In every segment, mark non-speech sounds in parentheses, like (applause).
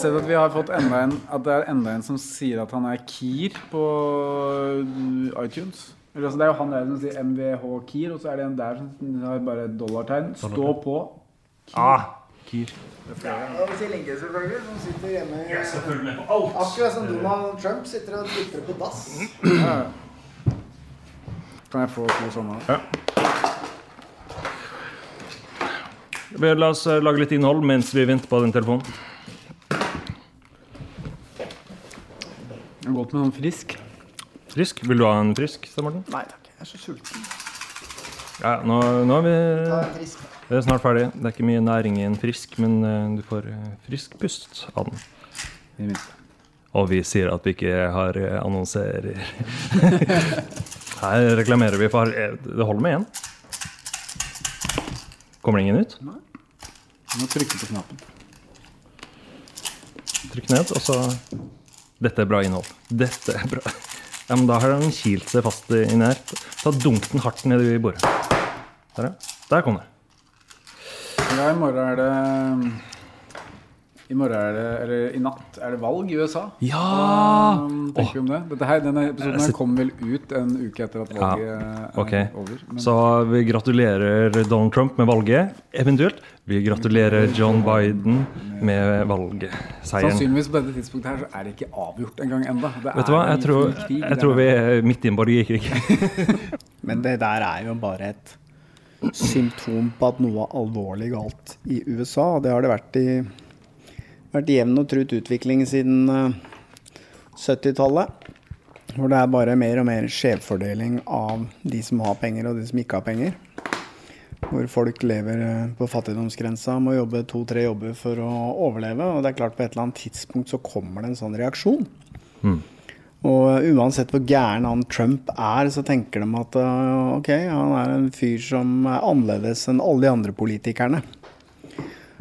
Har sett at vi har fått enda en At det er enda en som sier at han er Keir på uh, iTunes? Eller, altså, det er jo han der som sier MVH Keir, og så er det en der som har bare et dollartegn. Stå på. Ah, Kier. Og jeg Inge selvfølgelig, som sitter hjemme Akkurat som Donald Trump sitter og twitrer på dass. Ja. Kan jeg få to sånne? Ja. La oss eh, lage litt innhold mens vi venter på den telefonen. Det er godt med noen frisk. Frisk? Vil du ha en frisk, Stein Morten? Nei takk, jeg er så sulten. Ja, nå, nå er vi det er snart ferdig. Det er ikke mye næring i en frisk, men uh, du får eh, frisk pust av den. Og vi sier at vi ikke har eh, annonserer. (laughs) Her reklamerer vi for Det holder med én. Kommer det ingen ut? Nei. Du må trykke på knappen. Trykk ned, og så Dette er bra innhold. Dette er bra. Ja, men Da har den kilt seg fast inni her. Ta dunk den hardt ned i bordet. Der, ja. Der kom det. Ja, i morgen er det I morgen er det Eller i natt er det valg i USA. Ja! Hva tenker vi om det? Dette her, denne episoden her kom vel ut en uke etter at valget er over. Men Så vi gratulerer Donald Trump med valget, eventuelt. Vi gratulerer John Biden med valgseieren. sannsynligvis på dette tidspunktet her så er det ikke avgjort engang enda. Vet du hva, jeg tror, krig jeg tror vi er midt i en borgerkrig. (laughs) Men det der er jo bare et symptom på at noe er alvorlig galt i USA. Det har det vært i vært jevn og trutt utvikling siden eh, 70-tallet. Hvor det er bare mer og mer skjevfordeling av de som har penger og de som ikke har penger. Hvor folk lever eh, på fattigdomsgrensa, må jobbe to-tre jobber for å overleve. Og det er klart på et eller annet tidspunkt så kommer det en sånn reaksjon. Og uansett hvor gæren han Trump er, så tenker de at ok, han er en fyr som er annerledes enn alle de andre politikerne.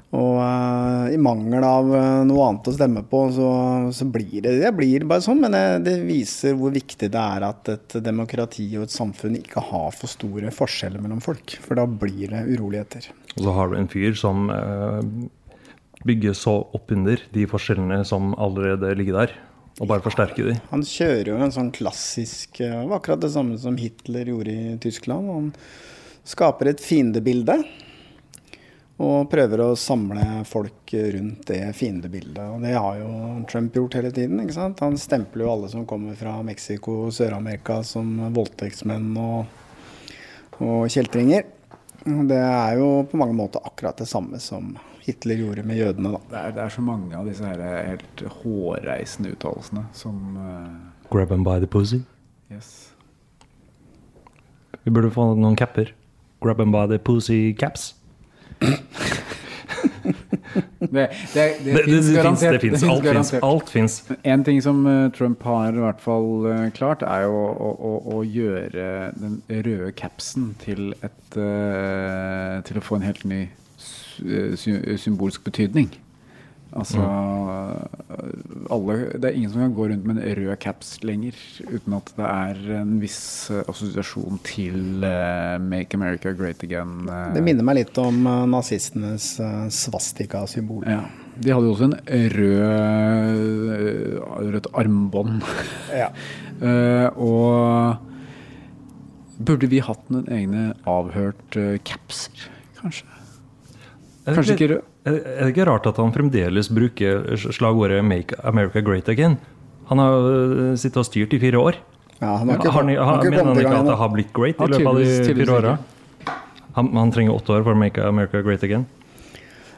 Og uh, i mangel av uh, noe annet å stemme på, så, så blir det det blir bare sånn. Men det, det viser hvor viktig det er at et demokrati og et samfunn ikke har for store forskjeller mellom folk. For da blir det uroligheter. Og så har du en fyr som uh, bygger så oppunder de forskjellene som allerede ligger der, og bare forsterker de. Han kjører jo en sånn klassisk eh, det var Akkurat det samme som Hitler gjorde i Tyskland. Han skaper et fiendebilde. Og prøver å samle folk rundt det fiendebildet. Og det har jo Trump gjort hele tiden. ikke sant? Han stempler jo alle som kommer fra Mexico og Sør-Amerika som voldtektsmenn og, og kjeltringer. Det er jo på mange måter akkurat det samme som Hitler gjorde med jødene, da. Det er, det er så mange av disse her helt hårreisende uttalelsene som uh... Grab them by the pussy. Yes. Vi burde få noen capper. Grab them by the pussy caps. Det, det, det, Det, finnes fins, garantert. fins. Alt fins. Alt fins. En ting som eh, Trump har i hvert fall eh, klart, er jo å, å, å gjøre den røde capsen til et eh, Til å få en helt ny sy- sy- symbolsk betydning. Altså alle, Det er ingen som kan gå rundt med en rød caps lenger uten at det er en viss eh, assosiasjon til uh, Make America Great Again. Uh. Det minner meg litt om uh, nazistenes uh, svastika-symbol. Ja. De hadde jo også en rød, rødt armbånd. Ja. (laughs) Og burde vi hatt noen egne avhørt capser, kanskje? Er det Kanskje ikke- rød? Er det ikke rart at han fremdeles bruker slagordet 'Make America Great Again'? Han har øh, sittet og styrt i fire år. Ja, han har ikke, Har har har, mener han ikke at det har blitt great i løpet av de fire åra? Han, han trenger åtte år for å make America great again.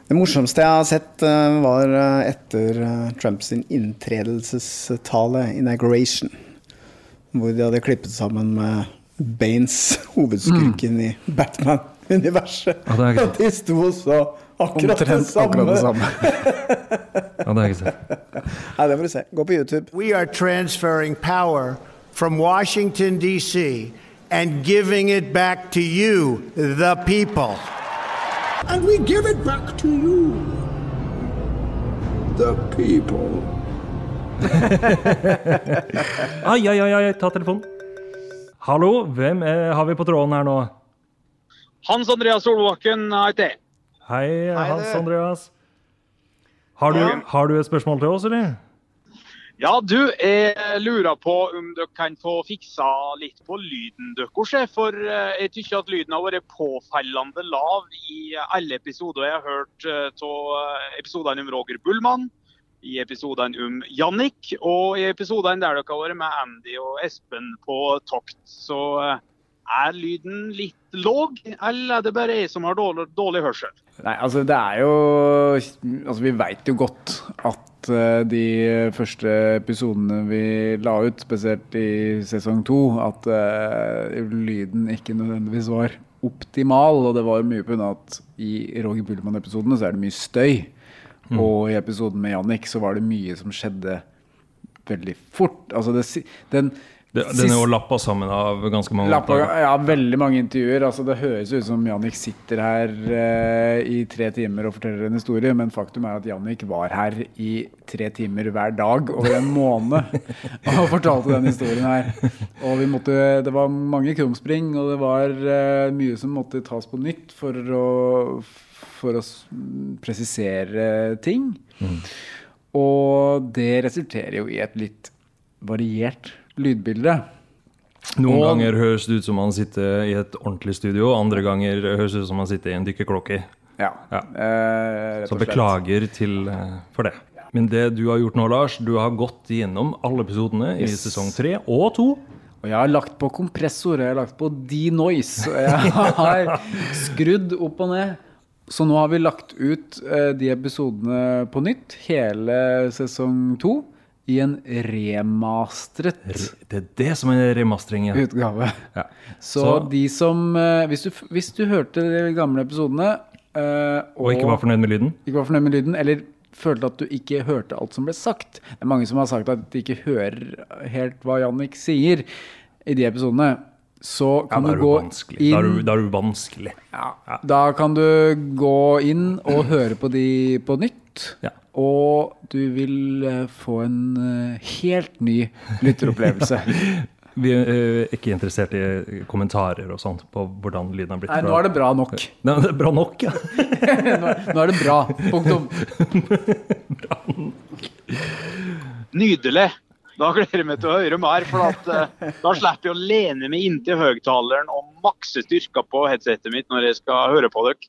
Det morsomste jeg har sett, eh, var eh, etter eh, Trumps inntredelsestale, inauguration, hvor de hadde klippet sammen med Baines, (laughs) hovedskurken i Batman-universet. Ja, det har jeg de sto og så akkurat det samme. akkurat det samme. Ja, det har jeg ikke sett. (laughs) Nei, det må du se. Gå på YouTube. We are transferring power from Washington, D.C., and giving it back to you, the people. And we give it back to you, the people. (laughs) Ai, ai, ai, ai, ta telefonen. Hallo, hvem er, har vi på tråden her nå? Hans Andreas Solbakken heter jeg. Hei, Hans Andreas. Har du, har du et spørsmål til oss, eller? Ja, du, jeg lurer på om dere kan få fiksa litt på lyden deres. For eh, jeg syns at lyden har vært påfallende lav i alle episoder jeg har hørt av episodene om Roger Bullmann, i episodene om Jannik, og i episodene der dere har vært med Andy og Espen på tokt. Så eh, er lyden litt låg, eller er det bare jeg som har dårlig, dårlig hørsel? Nei, altså det er jo Altså vi veit jo godt at uh, de første episodene vi la ut, spesielt i sesong to, at uh, lyden ikke nødvendigvis var optimal. Og det var jo mye pga. at i Roger Bullmann-episodene så er det mye støy. Og i episoden med Jannik så var det mye som skjedde veldig fort. Altså det, den Det, den er jo lappa sammen av ganske mange Lappa, ja, veldig mange intervjuer. Altså, det høres ut som Jannik sitter her eh, i tre timer og forteller en historie, men faktum er at Jannik var her i tre timer hver dag over en måned (laughs) og fortalte den historien her. Og vi måtte, det var mange krumspring, og det var eh, mye som måtte tas på nytt for å, for å presisere ting. Og det resulterer jo i et litt variert lydbilde. Noen Og- ganger høres det ut som man sitter i et ordentlig studio, andre ganger høres det ut som man sitter i en dykkerklokke. Ja. Ja. Eh, Så beklager til, eh, for det. Men det du har gjort nå, Lars, du har gått gjennom alle episodene i sesong tre og to. Og jeg har lagt på kompressor, jeg har lagt på denoise, jeg (laughs) har skrudd opp og ned. Så nå har vi lagt ut eh, de episodene på nytt, hele sesong to, i en remastret Det er det som er remastering. Ja. utgave. Ja. Så, Så- de som eh, hvis, du, hvis du hørte de gamle episodene og, Og ikke var fornøyd med lyden. ikke var fornøyd med lyden, eller følte at du ikke hørte alt som ble sagt. Det er mange som har sagt at de ikke hører helt hva Jannik sier i de episodene. Så kan du du gå vanskelig. inn Da er du, da er du vanskelig. ja, Da kan du gå inn og høre på de på nytt. Ja. Og du vil eh, få en eh, helt ny lytteropplevelse. (laughs) Vi er eh, ikke interessert i kommentarer og sånt på hvordan lyden har blitt. Nei, nå er det bra nok. Nei, det er bra nok, ja. Nå, er det bra. (laughs) Punktum. (laughs) Nydelig. Da gleder jeg meg til å høre mer, for at, uh, da slipper jeg å lene meg inntil høyttaleren og makse styrka på headsetet mitt når jeg skal høre på dere.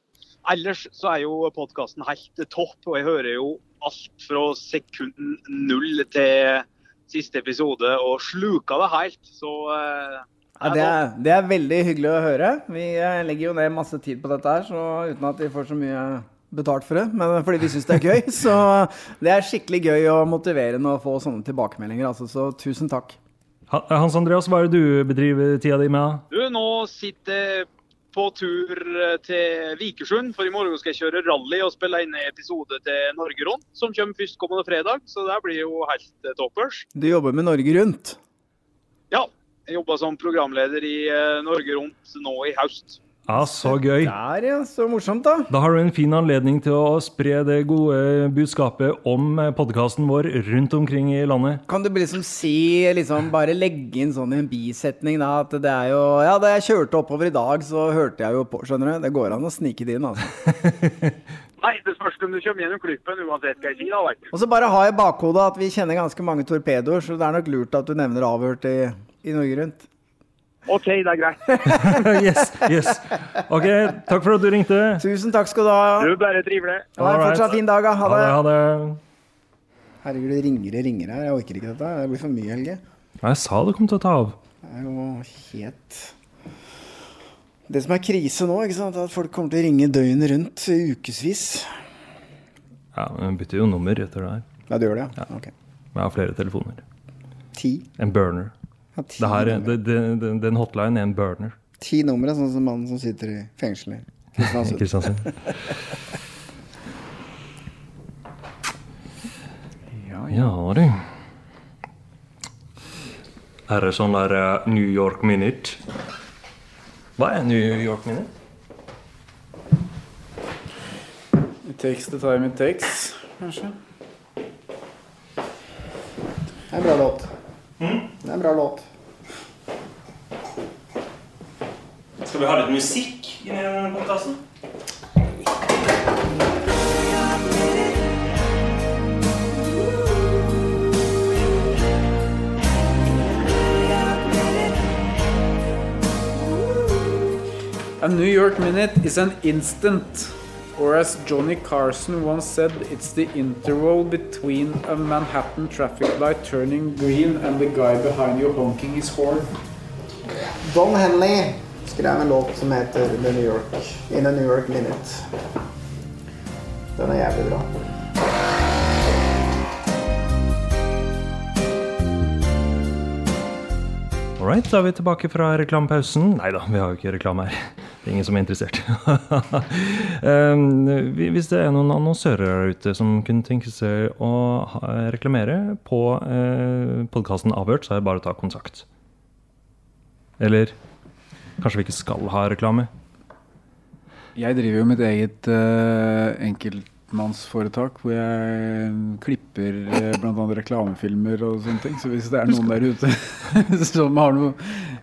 Ellers så er jo podkasten helt topp, og jeg hører jo alt fra sekund null til siste episode og sluker det helt. Så eh, Ja, det, er, det er veldig hyggelig å høre. Vi eh, legger jo ned masse tid på dette her, så uten at vi får så mye betalt for det, men fordi vi syns det er gøy. (laughs) Så det er skikkelig gøy og motiverende å få sånne tilbakemeldinger. Altså, så tusen takk. Hans Andreas, hva er det du bedriver tida di med? Du, nå sitter på tur eh, til Vikersund, for i morgen skal jeg kjøre rally og spille inn en episode til Norge Rundt, som kommer førstkommende fredag. Så det blir jo helt eh, toppers. Du jobber med Norge Rundt. Ja, jeg jobba som programleder i eh, Norge Rundt nå i høst. Ja, så gøy. Der, ja. Så morsomt, da. Da har du en fin anledning til å spre det gode budskapet om podkasten vår rundt omkring i landet. Kan du liksom si, liksom bare legge inn sånn i en bisetning, da, at det er jo Ja, da jeg kjørte oppover i dag, så hørte jeg jo på, skjønner du. Det går an å snike det inn, altså. (laughs) Nei, det spørs om du kommer gjennom klippen, uansett hva jeg sier. da. Og så bare ha i bakhodet at vi kjenner ganske mange torpedoer, så det er nok lurt at du nevner avhørt i, i Norge Rundt. OK, det er greit. (laughs) yes, yes. Ok, takk for at du ringte. Tusen takk skal du ha. Du, bare trivelig. Ha en fortsatt fin dag, da. Ha det. Ha det. Herregud, det ringer og ringer her. Jeg orker ikke dette. Det blir for mye, Helge. Nei, Jeg sa det kom til å ta av. Det er jo helt Det som er krise nå, ikke sant? er at folk kommer til å ringe døgnet rundt i ukevis. Ja, men bytter jo nummer etter det her. Ja, du gjør det, ja? Ok. Jeg har flere telefoner. Ti. En burner. Ja, Det her, det, det, den- den hotline er en burner. Ti numre, sånn som mannen som sitter i fengsel i Kristiansund. (laughs) ja, Ja, du. Er det sånn der eh, New York Minute? Hva er New York Minute? It takes the time it takes, kanskje. Det er en bra låt. Bra låt. Skal vi ha litt musikk inni denne podkasten? A New York minute is an instant, or as Johnny Carson once said, it's the interval between a Manhattan traffic light turning green and the guy behind you honking his horn. Don Henley skrev en låt som heter The New York In a New York Minute. Den er jævlig bra. All right, da er vi tilbake fra reklamepausen. Nei da, vi har jo ikke reklame her. Det er ingen som er interessert. (laughs) Um, Hvis det er noen annonsører der ute som kunne tenke seg å reklamere på eh, podkasten Avhørt, så er det bare å ta kontakt. Eller kanskje vi ikke skal ha reklame? Jeg driver jo mitt eget uh, enkeltmannsforetak hvor jeg klipper uh, bl.a. reklamefilmer og sånne ting. Så hvis det er noen der ute (laughs) som har noe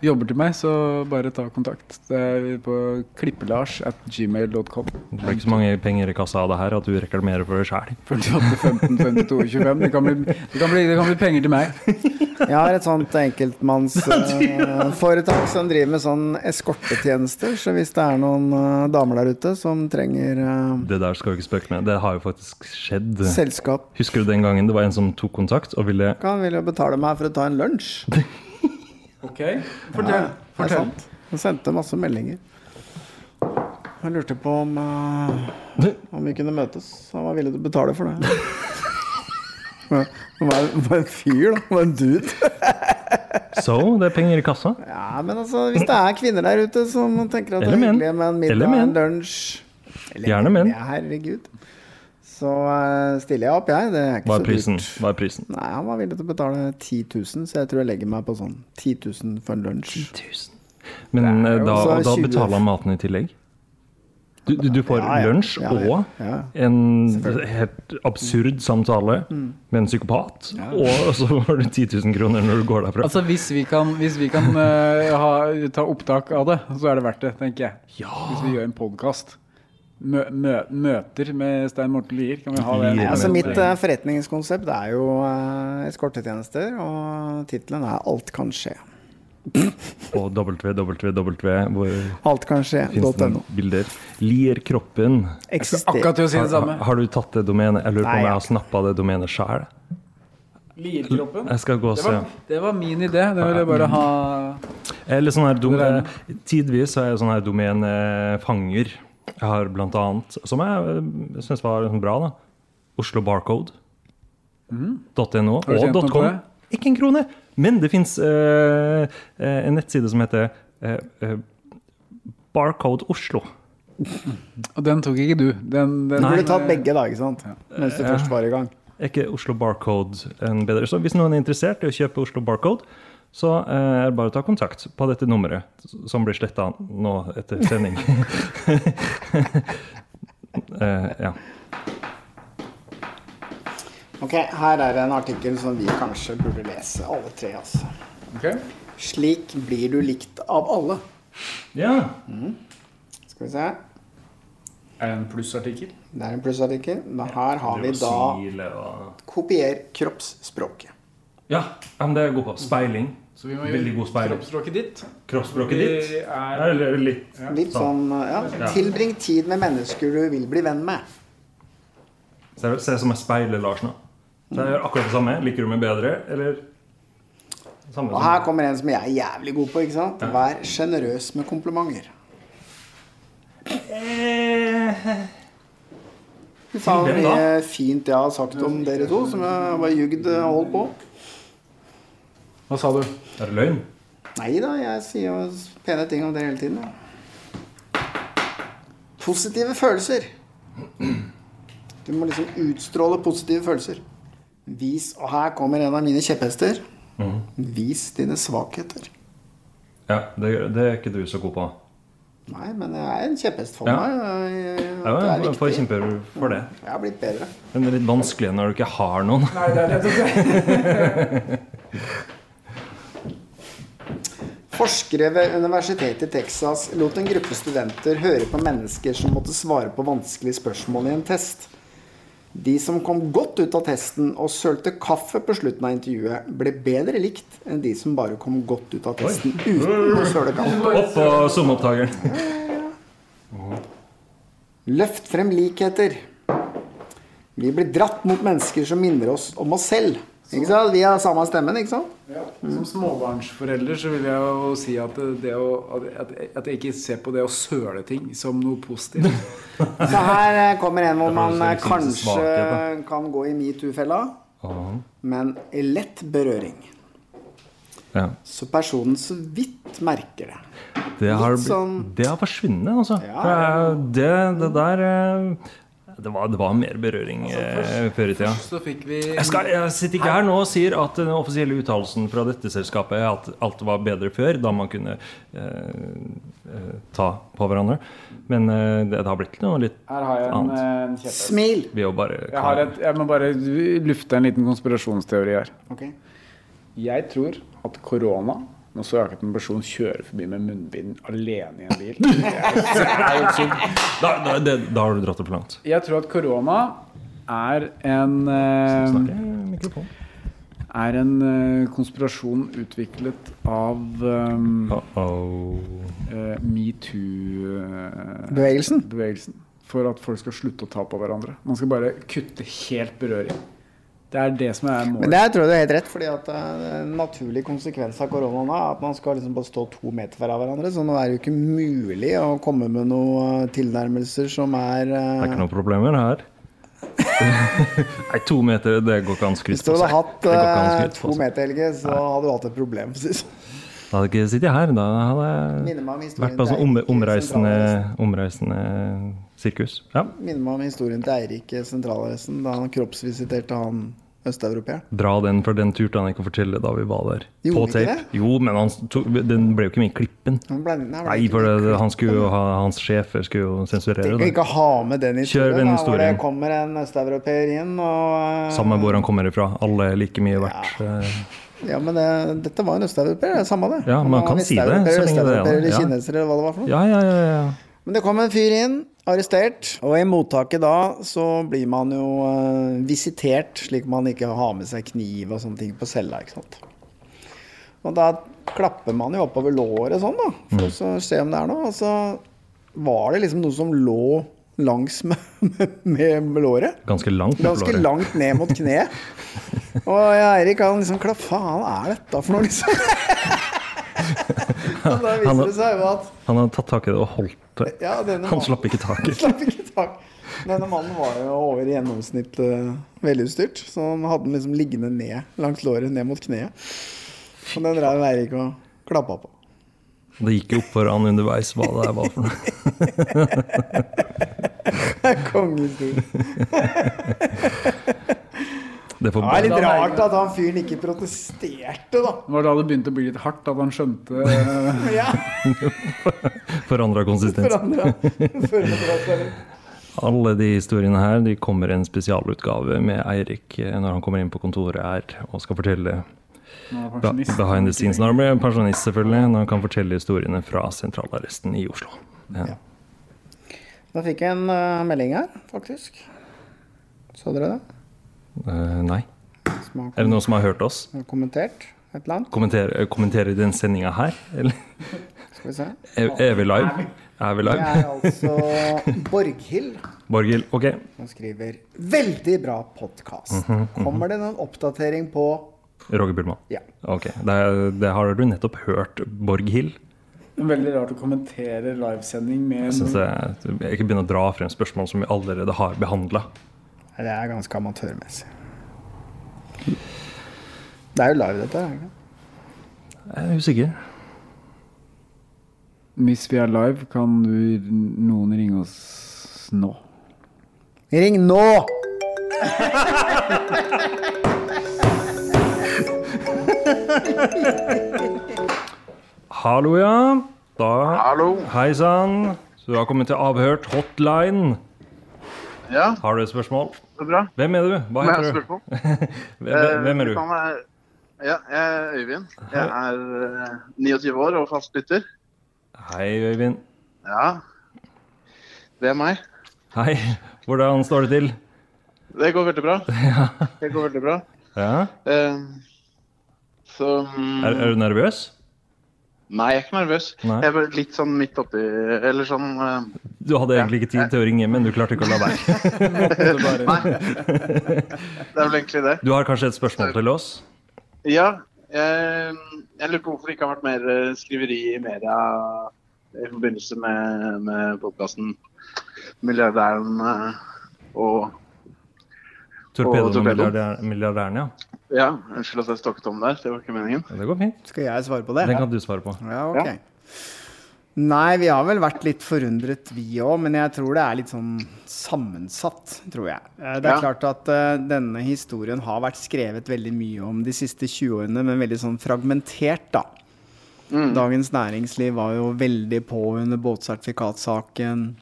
jobber til meg, så bare ta kontakt. Det er på klippelars at gmail.com. Det blir ikke så mange penger i kassa av det her at du reklamerer for det sjøl. 48, 15, 52, 25. Det kan, bli, det, kan bli, det kan bli penger til meg. Jeg har et sånt enkeltmannsforetak som driver med sånn eskortetjenester. Så hvis det er noen eh, damer der ute som trenger eh, Det der skal vi ikke spøke med. Det har jo faktisk skjedd. Selskap. Husker du den gangen det var en som tok kontakt og ville Han ville jo betale meg for å ta en lunsj. (laughs) Ok, fortell. Ja, fortell. sant. Han sendte masse meldinger. Han lurte på om, eh, (laughs) om vi kunne møtes. Han var villig til å betale for det. (laughs) Han var, var en fyr, da. Han var en dude. (laughs) Så, det er penger i kassa. Ja, men altså, hvis det er kvinner der ute som tenker at det er hyggelig med en middag, Eller en lunsj eller Gjerne menn. Ja, herregud. Så eh, stiller jeg opp, jeg. Det er ikke Hva så er prisen? dyrt. Hva er prisen? Nei, han var villig til å betale 10 000, så jeg tror jeg legger meg på sånn 10 000 for en lunsj. Men Det er eh, da, da betaler han maten i tillegg? Du, du, du får Ja, ja. lunsj Ja, ja. og Ja. en helt absurd samtale Mm. med en psykopat, Ja. og så får du 10 000 kroner når du går derfra. Altså Hvis vi kan, hvis vi kan uh, ha, ta opptak av det, så er det verdt det, tenker jeg. Hvis vi gjør en podkast. Mø, mø, møter med Stein Morten Lier, kan vi ha det? Ja, altså Mitt uh, forretningskonsept er jo uh, eskortetjenester, og tittelen er 'Alt kan skje'. På www, Alt kan skje. .no. bilder. Lier kroppen. Eksister. akkurat til å si det Har- samme. Har, har du tatt det domenet? Jeg lurer på om jeg har snappa det domenet sjøl. Lierkroppen? Jeg skal gå og det se. var, det var min idé. Det ville jeg bare ha Eller sånn her dom, Tidvis er jeg sånn her domenefanger. Jeg har blant annet, som jeg syns var liksom bra, da, Oslo Barcode. Mm. .no og .com. Ikke en krone! Men det fins en nettside som heter eh, eh, Barcode Oslo. Og den tok ikke du. Den, den Du burde tatt begge, da, ikke sant? Mens du først var i gang. Er ikke Oslo Barcode en bedre? Så hvis noen er interessert i å kjøpe Oslo Barcode, så eh, er det bare å ta kontakt på dette nummeret, som blir sletta nå etter sending. uh, (laughs) ja. Ok, her er en artikkel som vi kanskje burde lese, alle tre. altså. Slik blir du likt av alle. Ja. Mm. Skal vi se. Er det en plussartikkel? Det er en plussartikkel. Men Her har vi da Kopier kroppsspråket. Ja, ja, men det er god på. Speiling. Så vi må Veldig god speiling. Kroppsspråket ditt. Kroppsspråket ditt. er- Eller litt. Litt sånn, ja. Ja. Tilbring tid med mennesker du vil bli venn med. Ser se som jeg speiler Lars nå. Så jeg gjør akkurat det samme. Liker du meg bedre, eller samme Og her kommer en som jeg er jævlig god på. ikke sant? Vær sjenerøs med komplimenter. Fy faen, Til hvem da? mye fint jeg har sagt om dere to, som jeg bare jugd og holdt på. Hva sa du? Er det løgn? Nei da, jeg sier jo pene ting om dere hele tiden. Ja. Positive følelser. Du må liksom utstråle positive følelser. Vis, og her kommer en av mine kjepphester. Mm. Vis dine svakheter. Ja, det, det er ikke du så god på. Nei, men jeg er en kjepphest for Ja. meg. Jeg- jeg- Ja, det er får viktig. kjempe for det. Jeg har blitt bedre. Men det er litt vanskelig når du ikke har noen. Nei, det er det (laughs) Forskere ved universitetet i Texas lot en gruppe studenter høre på mennesker som måtte svare på vanskelige spørsmål i en test. De som kom godt ut av testen og sølte kaffe på slutten av intervjuet, ble bedre likt enn de som bare kom godt ut av testen uten å søle kaffe. (laughs) Oppå sommeropptakeren. Ja, ja. Løft frem likheter. Vi blir dratt mot mennesker som minner oss om oss selv. Ikke sant? Vi har samme stemmen, ikke sant? Ja. Som småbarnsforelder så vil jeg jo si at, det å, at, jeg ikke ser på det å søle ting som noe positivt. (laughs) Så her eh, kommer en hvor man eh, kanskje kan gå i metoo-fella, men i lett berøring. Ja. Så personen så vidt merker det. Det har, Litt sånn- det har forsvunnet, altså. Ja, ja. det, det der eh, det var, det var mer berøring eh, før i tida. Først så fikk vi Jeg, skal, jeg sitter ikke her nå og sier at den offisielle uttalelsen fra dette selskapet er at alt var bedre før, da man kunne eh, eh, ta på hverandre. Men eh, det, det har blitt noe litt Her har jeg en, annet. eh, en. Smil! Vi bare Jeg, har et, jeg må bare lufte en liten konspirasjonsteori her. Okay. Jeg tror at korona Nå så jeg akkurat en person kjøre forbi med munnbind alene i en bil. (laughs) Yes. da, da, det, da har du dratt det for langt. Jeg tror at korona er en eh, Er en eh, konspirasjon utviklet av um, eh, metoo-bevegelsen. Bevegelsen? For at folk skal slutte å ta på hverandre. Man skal bare kutte helt berøring. Det er det som er målet. Men det tror jeg du har helt rett, fordi at eh, en naturlig konsekvens av koronaen er at man skal liksom bare stå to meter fra hverandre. Så nå er det jo ikke mulig å komme med noen eh, tilnærmelser som er Det eh, er ikke noen problemer her. (laughs) Nei, to meter, det går ikke an seg. Hvis du hadde hatt Det på to meter, Helge, så hadde du hatt et problem. (laughs) det. Da hadde jeg ikke sittet her. Da hadde jeg vært på sånn om, omreisende, omreisende sirkus. Ja. Minner meg om historien til Eirik sentralarresten da han kroppsvisiterte han østeuropeeren. Dra den, for den turte han ikke å fortelle da vi var der. Gjorde på tape. tape. Jo, men han tok, den ble jo ikke med i klippen. Ble, nei, Nei, for det, han skulle jo ha, hans sjefer skulle jo sensurere det. ikke ha med den Kjør historien. den da, Hvor det kommer en østeuropeer inn og eh, Samme hvor han kommer ifra. Alle er like mye verdt. Ja. Ja, men det, dette var en østeuropeer. Det er samme det. Ja, man kan si det, det er østeuropeer. Eller kineser, eller hva det var for noe. Ja, ja, ja, ja. Men det kom en fyr inn, arrestert. Og i mottaket da så blir man jo eh, visitert, slik man ikke har med seg kniv og sånne ting på cella. ikke sant? Og da klapper man jo oppover låret sånn, da, for Mm. å se om det er noe. Og så var det liksom noe som lå langs med, (laughs) med, med låret. Ganske langt. med låret. Ganske låret. langt ned mot kneet. (laughs) Og Eirik han liksom Hva faen er dette for noe, liksom? (laughs) (laughs) Da viser det seg jo at Han hadde tatt tak i det og holdt det. Ja, Han mannen- slapp ikke tak. (laughs) Slapp ikke tak. Denne mannen var jo over i gjennomsnitt uh, velutstyrt, så han hadde den liksom liggende ned langs låret, ned mot kneet. Og den drev Eirik og klappa på. Det gikk jo opp for han underveis hva det der var for noe. (laughs) det er Kongehistorie. Det Det er litt rart at han fyren ikke protesterte, da. Det var da det begynte å bli litt hardt, at han skjønte (laughs) eh, Ja, (laughs) forandra konsistens. forandra. (laughs) Forandra. Alle de historiene her de kommer i en spesialutgave med Eirik eh, når han kommer inn på kontoret her og skal fortelle behind the scenes. Når han blir pensjonist, selvfølgelig, når han kan fortelle historiene fra sentralarresten i Oslo. Ja. Da fikk jeg en uh, melding her, faktisk. Så dere det? Eh, nei. Har Er det noen som har hørt oss? har kommentert et eller annet? Kommenter, kommentere den sendinga her? Eller Skal vi se. er, er vi live? Er vi live? Det er altså Borghild Borghild, ok. som skriver 'Veldig bra podkast'. Mhm, mhm. Kommer det noen oppdatering på Roger Bullmann? Ja. Ok. Det, det har du nettopp hørt, Borghild. Veldig rart å kommentere livesending med Jeg jeg, jeg ikke begynner å dra frem spørsmål som vi allerede har behandla. Det er ganske amatørmessig. Det er jo live, dette. ikke? Jeg er usikker. Hvis vi er live, kan du, noen ringe oss nå? Ring nå! (laughs) Hallo, ja. Da Hallo. Hei sann. Så du har kommet til Avhørt hotline. Ja. Har du et spørsmål? Så bra. Hvem er du? Hva heter du? (laughs) hvem, hvem er Eh, du? Ja, jeg er Øyvind. Jeg er eh, 29 år og fast lytter. Hei, Øyvind. Ja. Det er meg. Hei. Hvordan står det til? Det går veldig bra. (laughs) Det går veldig bra. Ja. Eh, så mm, Er, er du nervøs? Nei, jeg er ikke nervøs. Nei. Jeg bare litt sånn midt oppi Eller sånn uh, Du hadde egentlig ikke tid til å ringe, men du klarte ikke å la være. (laughs) Nei. (laughs) Det er vel egentlig det. Du har kanskje et spørsmål til oss? Ja. Jeg, jeg lurer på hvorfor det ikke har vært mer eh, skriveri i media i forbindelse med, med podkasten 'Milliardæren' eh, og Torpedo og med ja. Ja, unnskyld at jeg stokket om der. Det var ikke meningen. Det går fint. Skal jeg svare på det? Den kan du svare på. Ja, ok. Nei, vi har vel vært litt forundret, vi òg. Men jeg tror det er litt sånn sammensatt, tror jeg. Eh, Det er Ja. klart at uh, denne historien har vært skrevet veldig mye om de siste 20 årene, men veldig sånn fragmentert, da. Dagens Næringsliv var jo veldig på under båtsertifikatsaken.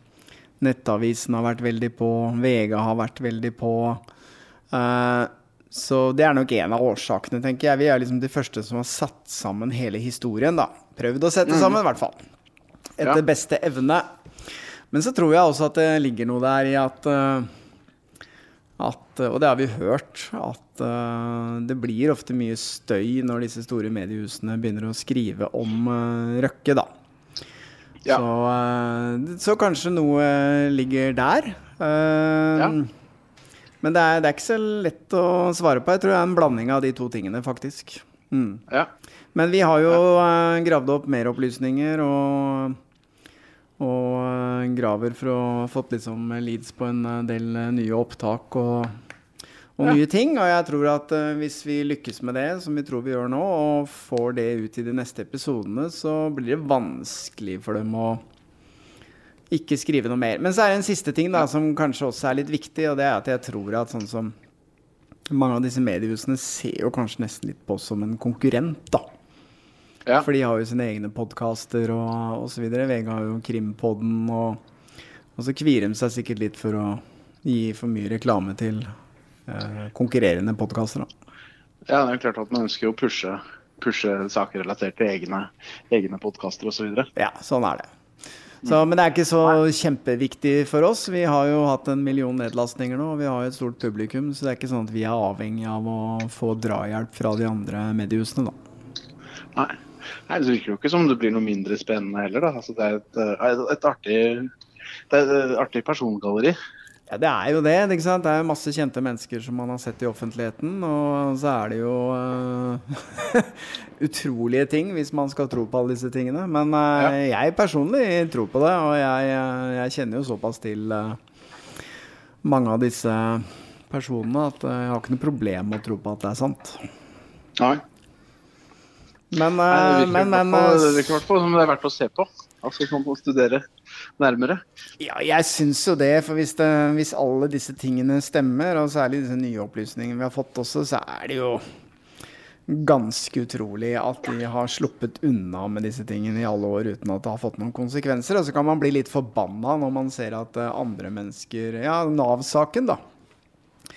Nettavisen har vært veldig på. VG har vært veldig på. Eh, så det er nok en av årsakene, tenker jeg. Vi er liksom de første som har satt sammen hele historien, da. Prøvd å sette Mhm. sammen, i hvert fall. Etter Ja. beste evne. Men så tror jeg også at det ligger noe der i at, eh, at Og det har vi hørt, at uh, det blir ofte mye støy når disse store mediehusene begynner å skrive om uh, Røkke, da. Så, uh, så kanskje noe ligger der. Eh, Men det er, det er ikke så lett å svare på. Jeg tror det er en blanding av de to tingene, faktisk. Mm. Men vi har jo ja. gravd opp mer opplysninger og, og eh, graver for å fått liksom leads på en eh, del eh, nye opptak og, og Ja. nye ting. Og jeg tror at eh, hvis vi lykkes med det, som vi tror vi gjør nå, og får det ut i de neste episodene, så blir det vanskelig for dem å ikke skrive noe mer. Men så er det en siste ting da, som kanskje også er litt viktig, og det er at jeg tror at sånn som mange av disse mediehusene ser jo kanskje nesten litt på oss som en konkurrent, da. Ja. For de har jo sine egne podkaster og osv. VG har jo Krimpodden, og, og så kvier de seg sikkert litt for å gi for mye reklame til eh, konkurrerende podkaster, da. Ja, det er klart at man ønsker å pushe, pushe saker relatert til egne, egne podkaster osv. Ja, sånn er det. Så, men det er ikke så kjempeviktig for oss. Vi har jo hatt en million nedlastninger nå, og vi har jo et stort publikum, så det er ikke sånn at vi er avhengig av å få drahjelp fra de andre mediehusene, da. Nei. Nei, Det virker jo ikke som det blir noe mindre spennende heller. da. Altså, det er et, eh, et, artig, det er et artig persongalleri. Ja, det er jo det. ikke sant? Det er jo masse kjente mennesker som man har sett i offentligheten. Og så er det jo uh, (laughs) utrolige ting, hvis man skal tro på alle disse tingene. Men eh, jeg personlig tror på det, og jeg, eh, jeg kjenner jo såpass til uh, mange av disse personene at jeg har ikke noe problem med å tro på at det er sant. Nei. Men, Nei, det virker i hvert fall som det er verdt å se på. Altså sånn å studere nærmere. Ja, jeg syns jo det. For hvis, det, hvis alle disse tingene stemmer, og særlig disse nye opplysningene vi har fått også, så er det jo ganske utrolig at de har sluppet unna med disse tingene i alle år uten at det har fått noen konsekvenser. Og så kan man bli litt forbanna når man ser at eh, andre mennesker Ja, Nav-saken, da.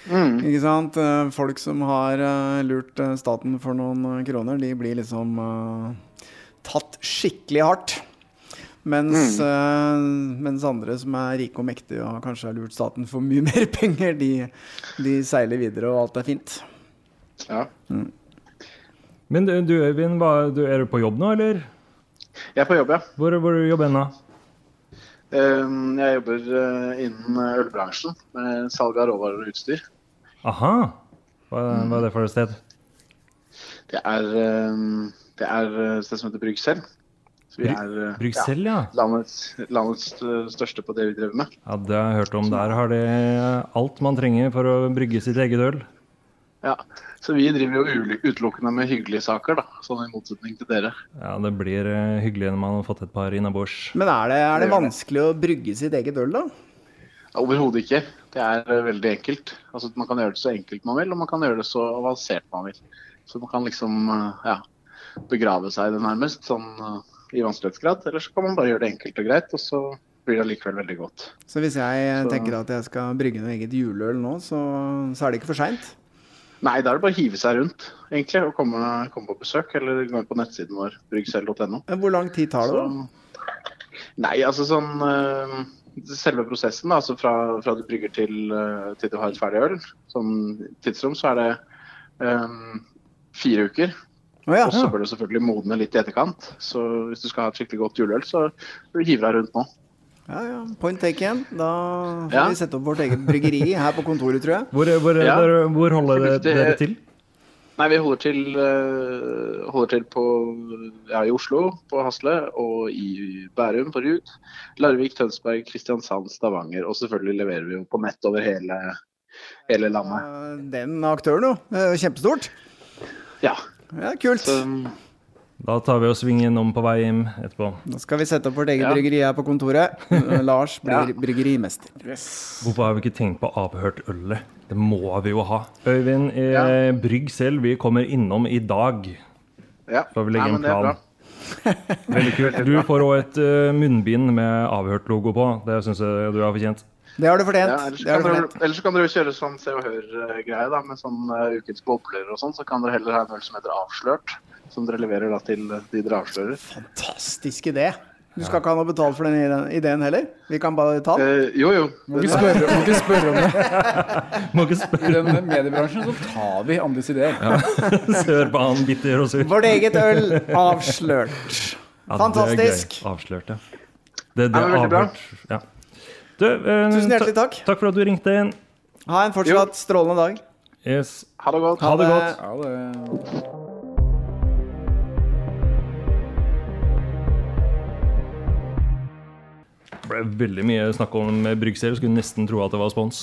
Ikke sant? Eh, Folk som har eh, lurt staten for noen kroner, de blir liksom uh, tatt skikkelig hardt. Mens, eh, mens andre som er rike og mektige og kanskje har lurt staten for mye (laughs) mer penger, de, de seiler videre, og alt er fint. Ja. Men du, du Øyvind, hva, du, er du på jobb nå, eller? Jeg er på jobb, ja. Hvor, hvor jobber du nå? Um, Jeg jobber uh, innen uh, ølbransjen med salg av råvarer og utstyr. Aha. Hva, hva er det for et sted? Det er, um, det er uh, et sted som heter Bruxelles. Så vi er uh, Bruxelles, ja. landets, landets uh, største på det vi driver med. Ja, det har jeg hørt om. Der har de alt man trenger for å brygge sitt eget øl. Ja, Så vi driver jo utelukkende med hyggelige saker, da. Sånn i motsetning til dere. Ja, det blir eh, hyggelig når man har fått et par innabords. Men er det, er det vanskelig å brygge sitt eget øl, da? Overhodet ikke. Det er veldig enkelt. Altså, Man kan gjøre det så enkelt man vil, og man kan gjøre det så avansert man vil. Så man kan liksom ja, begrave seg i det nærmest, sånn i vanskelighetsgrad. Eller så kan man bare gjøre det enkelt og greit, og så blir det allikevel veldig godt. Så hvis jeg Så- tenker at jeg skal brygge noe eget juleøl nå, så, så er det ikke for seint? Nei, da er det bare å hive seg rundt, egentlig, og komme, komme på besøk. Eller gå inn på nettsiden vår, bryggsel.no. Hvor lang tid tar det, da? Nei, altså sånn eh, Selve prosessen, da, altså fra, fra du brygger til, eh, til du har et ferdig øl, sånn tidsrom, så er det eh, fire uker. Å ja. Og så bør det selvfølgelig modne litt i etterkant. Så hvis du skal ha et skikkelig godt juleøl, så bør du hive deg rundt nå. Ja, ja. Point taken. Da får Ja. vi sette opp vårt eget bryggeri her på kontoret, tror jeg. Hvor, hvor, Ja. der, hvor holder det, Det- dere til? Nei, vi holder til, eh, holder til på, ja, i Oslo, på Hasle, og i Bærum, på Rud. Larvik, Tønsberg, Kristiansand, Stavanger. Og selvfølgelig leverer vi jo på nett over hele, hele landet. Eh, Den aktøren, jo. Jo kjempestort. Ja. Ja, kult. Da tar vi og svinger innom på vei hjem etterpå. Nå skal vi sette opp vårt eget Ja. bryggeri her på kontoret. (laughs) Lars blir Ja. bryggerimester. Hvorfor har vi ikke tenkt på avhørt ølet? Det må vi jo ha. Øyvind, eh, brygg selv. Vi kommer innom i dag. Ja. Får vi legge en men det plan. Veldig kult. (laughs) Du får òg et eh, munnbind med avhørt-logo på. Det syns jeg du har fortjent. Det har du fortjent. Ja, ellers, kan du dere, ellers kan dere jo kjøre sånn Se og Hør-greie da, med sånn uh, ukens bobler og sånn. Så kan dere heller ha en øl som heter Avslørt, som dere leverer da til uh, de dere avslører. Fantastisk idé. Du skal ikke ha noe betalt for den ideen heller? Vi kan bare ta den? Uh, jo, jo. Må ikke spørre, må ikke spørre om det. (laughs) Må ikke spørre I den mediebransjen så tar vi andres ideer. Sør (laughs) på han bitter og sur. Vårt eget øl avslørt. Ja, Fantastisk. Det er gøy. Avslørt, ja. Det, det er avhørt. Ja. Du, eh, Tusen hjertelig takk. Takk for at du ringte inn. Ha en fortsatt strålende dag. Yes. Ha det godt. Ha det godt. Ha det. Det ble veldig mye snakk om Bryggsel. Skulle nesten tro at det var spons.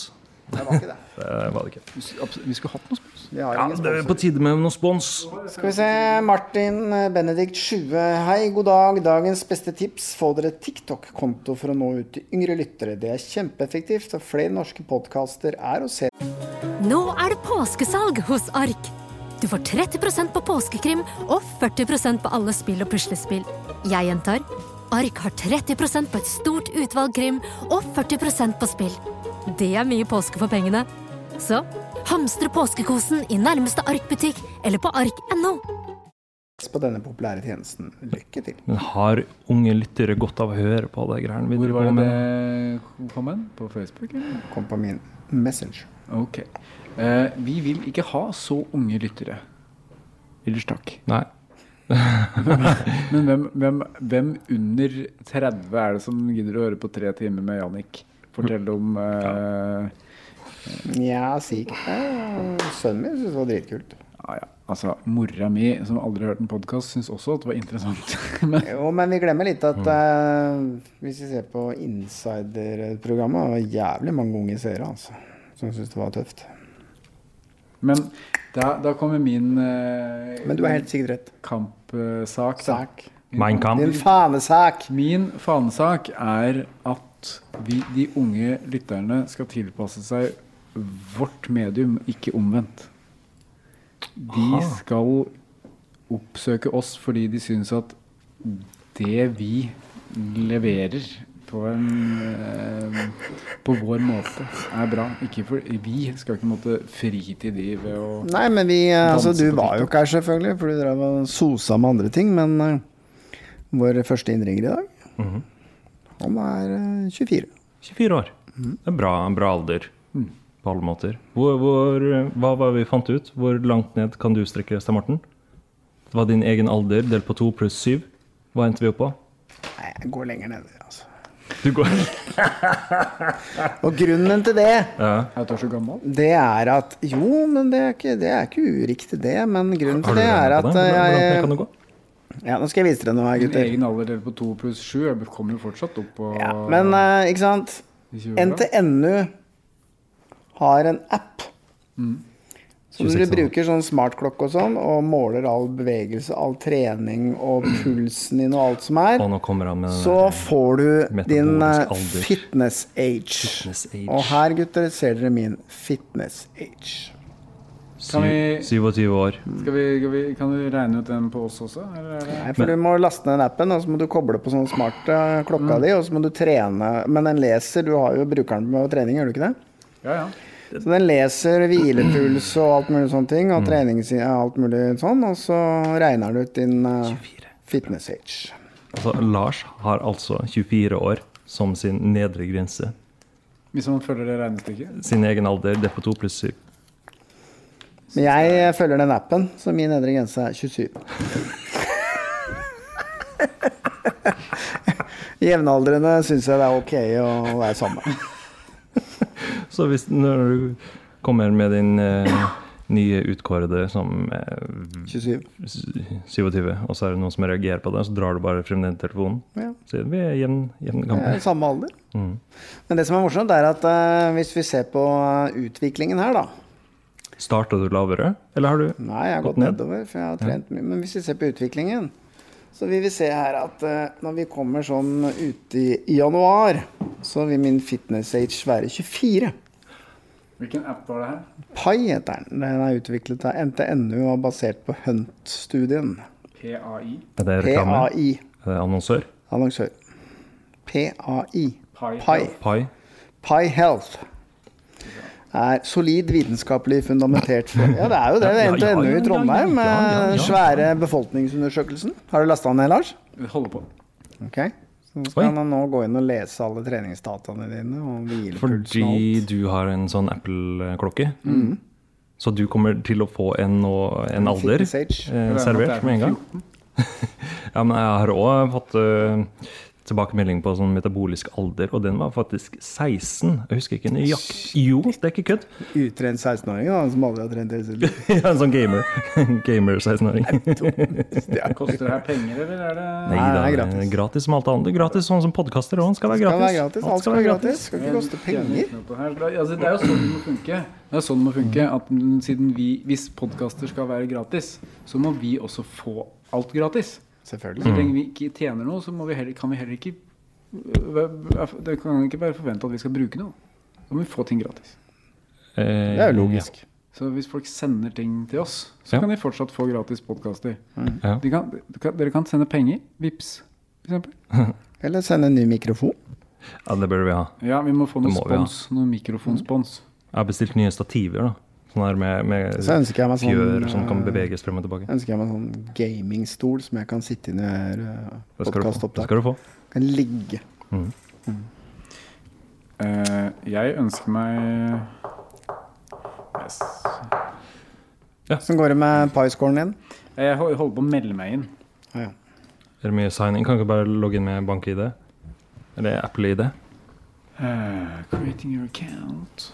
Det var ikke det. (laughs) Det var det ikke. Vi skulle hatt noe spons. Vi har Ja, ingen det er på tide med noe spons. Skal vi se. Martin eh, Benedikt Sjue. Hei, god dag. Dagens beste tips. Få dere TikTok-konto for å nå ut til yngre lyttere. Det er kjempeeffektivt, og flere norske podkaster er å se. Nå er det påskesalg hos Ark. Du får 30% på påskekrim og 40% på alle spill og puslespill. Jeg gjentar Ark har 30% på et stort utvalg krim og 40% på spill. Det er mye påske for pengene. Så hamstre påskekosen i nærmeste Ark-butikk eller på ark.no. på denne populære tjenesten. Lykke til. Men har unge lyttere godt av å høre på det greiene vi Hvor driver var på det med? det kom hen? På Facebook? Eller? Kom på min Messenger. Ok. Eh, vi vil ikke ha så unge lyttere. Ellers takk. Nei. (laughs) Men hvem, hvem, hvem under 30 er det som gidder å høre på tre timer med Jannik? Fortelle om uh, Nja, si ikke det. Sønnen min syntes det var dritkult. Ja, ja. Altså, mora mi, som aldri har hørt en podkast, syns også at det var interessant. (laughs) Men Jo, men vi glemmer litt at uh, hvis vi ser på Insider-programmet, det var jævlig mange unge seere altså, som syntes det var tøft. Men da, da kommer min uh, Men du har helt sikkert rett. kampsak. da. Sak. Min, Min fanesak! Min fanesak er at vi, de unge lytterne skal tilpasse seg vårt medium, ikke omvendt. De skal oppsøke oss fordi de syns at det vi leverer på, en, eh, på vår måte, er bra. Ikke for, vi skal ikke måtte fri til de ved å Nei, men vi eh, Altså, du var jo ikke her, selvfølgelig, for du drev og sosa med andre ting, men uh, vår første innringer i dag, Mhm. Han er eh, 24. 24 år. Det er bra, bra alder på alle måter. Hvor, hvor, hva var vi fant ut? Hvor langt ned kan du strekke Stein Morten? Det var din egen alder delt på to pluss syv. Hva endte vi opp på? Nei, jeg går lenger ned, altså. Du går (laughs) Og grunnen til det ja. Er du så gammel? Det er at Jo, men det er ikke, det er ikke uriktig, det. Men grunnen til det er at jeg gå? Ja, nå skal jeg vise dere noe her, Min egen alder delt på to pluss sju. Jeg kommer jo fortsatt opp på Ja, men uh, ikke sant? NTNU har en app. Mm. Som du bruker sånn smartklokke og sånn, og måler all bevegelse, all trening og (clears throat) pulsen din og alt som er, Og nå kommer han med så får du din eh, fitness age. Fitness age. Og her, gutter, ser dere min fitness age. Kan vi- 27 år. Skal vi, skal vi, kan du regne ut den på oss også? Eller er? Nei, for du må laste ned den appen, og så må du koble på sånn smart eh, klokka Mm. di, og så må du trene. Men den leser, du har jo brukeren på trening, gjør du ikke det? Ja, ja. Så den leser hvilepuls og alt mulig sånne ting, og Mm. og alt mulig sånn, og så regner du ut din uh, fitness age. Altså, Lars har altså 24 år som sin nedre grense. Hvis man følger det regnestykket? Sin egen alder delt på to pluss syv. Men jeg følger den appen, så min nedre grense er 27. (laughs) Jevnaldrende syns jeg det er ok å være sammen. (laughs) Så hvis når du kommer med din eh, nye utkårede som eh, 27. 27, og så er det noen som reagerer på det, så drar du bare frem den telefonen. Ja. Så vi er jevn, jevn gamle. Ja, samme alder. Mm. Men det som er morsomt, er at eh, hvis vi ser på eh, utviklingen her, da Starta du lavere, eller har du Nei, jeg har gått nedover, for jeg har trent mye. Men hvis vi ser på utviklingen, så vil vi se her at eh, når vi kommer sånn ute i, januar, så vil min fitness age være 24. Hvilken app var det her? Pai heter den. Den er utviklet av NTNU og basert på Hunt-studien. PAI? Er det reklame? PAI. Er det annonsør? Annonsør. PAI. Pi. Pai? Pi Health. Er solid vitenskapelig fundamentert for Ja, det er jo det. Det er Ja, ja, ja, ja, i Trondheim ja, ja, ja, med ja. svære befolkningsundersøkelsen. Har du lasta den ned, Lars? Vi holder på. Ok. Så skal han nå gå inn og lese alle treningsdataene dine og hvilepuls og Fordi du har en sånn Apple-klokke. Mm. Så du kommer til å få en, en En alder eh, servert er med en gang. (laughs) Ja, men jeg har òg fått eh, tilbakemelding på sånn metabolisk alder, og den var faktisk 16. Jeg husker ikke nøyaktig. Jo, det er ikke kødd. Utrent 16-åring da, som aldri har trent hele sitt liv. (laughs) Ja, en sånn gamer. (laughs) Gamer 16-åring. (laughs) Koster det her penger, eller er det Nei det er gratis. gratis som alt annet. Gratis sånn som podkaster òg. Skal være Skal gratis. være gratis. Alt skal være gratis. Skal ikke koste penger. Altså, det er jo sånn det må funke. Det er sånn det må funke at siden vi, Hvis podkaster skal være gratis, så må vi også få alt gratis. Så lenge vi ikke tjener noe, så må vi heller, kan vi heller ikke Det kan ikke være forventa at vi skal bruke noe. Da må vi få ting gratis. Eh, Det er jo logisk. Så hvis folk sender ting til oss, så Ja. kan de fortsatt få gratis podkaster. Ja. De de dere kan sende penger. Vips, f.eks. (laughs) Eller sende en ny mikrofon. Ja, det bør vi ha. Ja, vi må få noe spons. Noe mikrofonspons. Jeg har bestilt nye stativer. da Sånn her med, med Så ønsker jeg meg sånn, fjør som kan eh, beveges frem og tilbake. ønsker jeg meg en sånn gamingstol som jeg kan sitte i når jeg gjør uh, Det skal du få. Det skal du få. Kan ligge. Mm. Mm. Uh, jeg ønsker meg yes. Hvordan går det med Pi-scoren din? Jeg holder på å melde meg inn. Ah, ja. Er det mye signing? Kan du ikke bare logge inn med bank-ID? Eller Apple-ID? Uh, creating your account.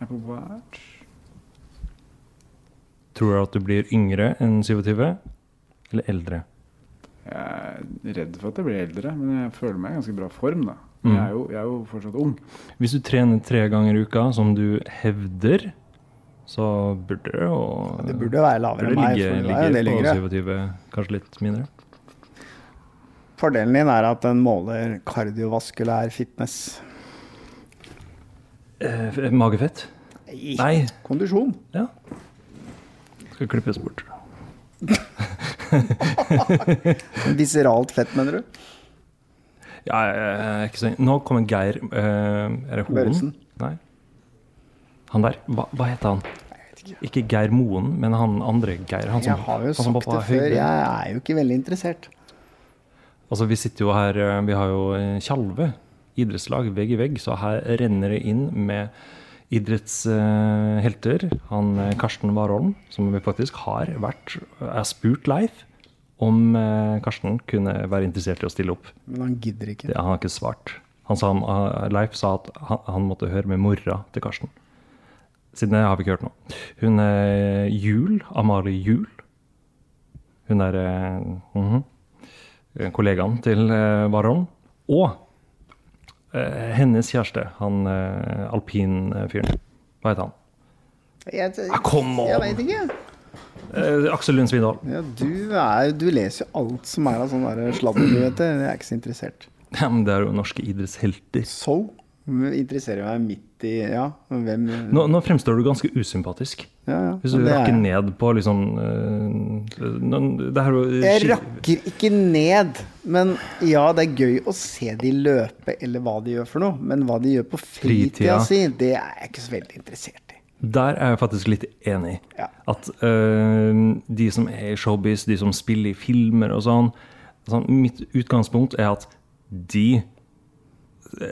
Apple Watch. Tror du at du blir yngre enn 27? Eller eldre? Jeg er redd for at jeg blir eldre, men jeg føler meg i ganske bra form, da. Mm. Jeg, er jo, jeg er jo fortsatt ung. Hvis du trener tre ganger i uka, som du hevder, så burde det jo Det burde være lavere burde enn meg, ligge, for på 27, kanskje litt mindre. Fordelen din er at den måler kardiovaskulær fitness. Eh, magefett? Nei. Kondisjon. Ja. Skal klippes bort. (laughs) Viseralt fett, mener du? Ja, er ikke så Nå kommer Geir eh, Er det Hoen? Børresen. Nei. Han der. Hva, hva heter han? Ikke Geir Moen, men han andre Geir. Han som, Jeg har jo han som sagt det før, jeg er jo ikke veldig interessert. Altså, vi sitter jo her eh, Vi har jo eh, Tjalve idrettslag vegg i vegg, så her renner det inn med idrettshelter. Han eh, Karsten Warholm, som vi faktisk har vært er spurt Leif om eh, Karsten kunne være interessert i å stille opp. Men han gidder ikke. Det, han har ikke svart. Han sa, Leif sa at han, han måtte høre med mora til Karsten. Siden det har vi ikke hørt noe. Hun er Jul, Amalie Jul. Hun er mm -hmm, kollegaen til uh, Warholm. Og eh, hennes kjæreste, han uh, alpinfyren. Hva heter han? Jeg, Ah, on! Jeg veit ikke. Eh, Aksel Lund Svindal. Ja, du, er, du leser jo alt som er av sånn der sladder, du vet det. Jeg er ikke så interessert. Ja, men det er jo norske idrettshelter. So? Interesserer meg midt i Ja, hvem Nå, nå fremstår du ganske usympatisk. Ja, ja. Hvis du er rakker jeg. ned på liksom eh, Det her er Jeg rakker ikke ned. Men ja, det er gøy å se de løpe, eller hva de gjør for noe. Men hva de gjør på fritida Fritida. si, det er jeg ikke så veldig interessert i. Der er jeg faktisk litt enig. Ja. At eh, de som er i showbiz, de som spiller i filmer og sånn sånn, Mitt utgangspunkt er at de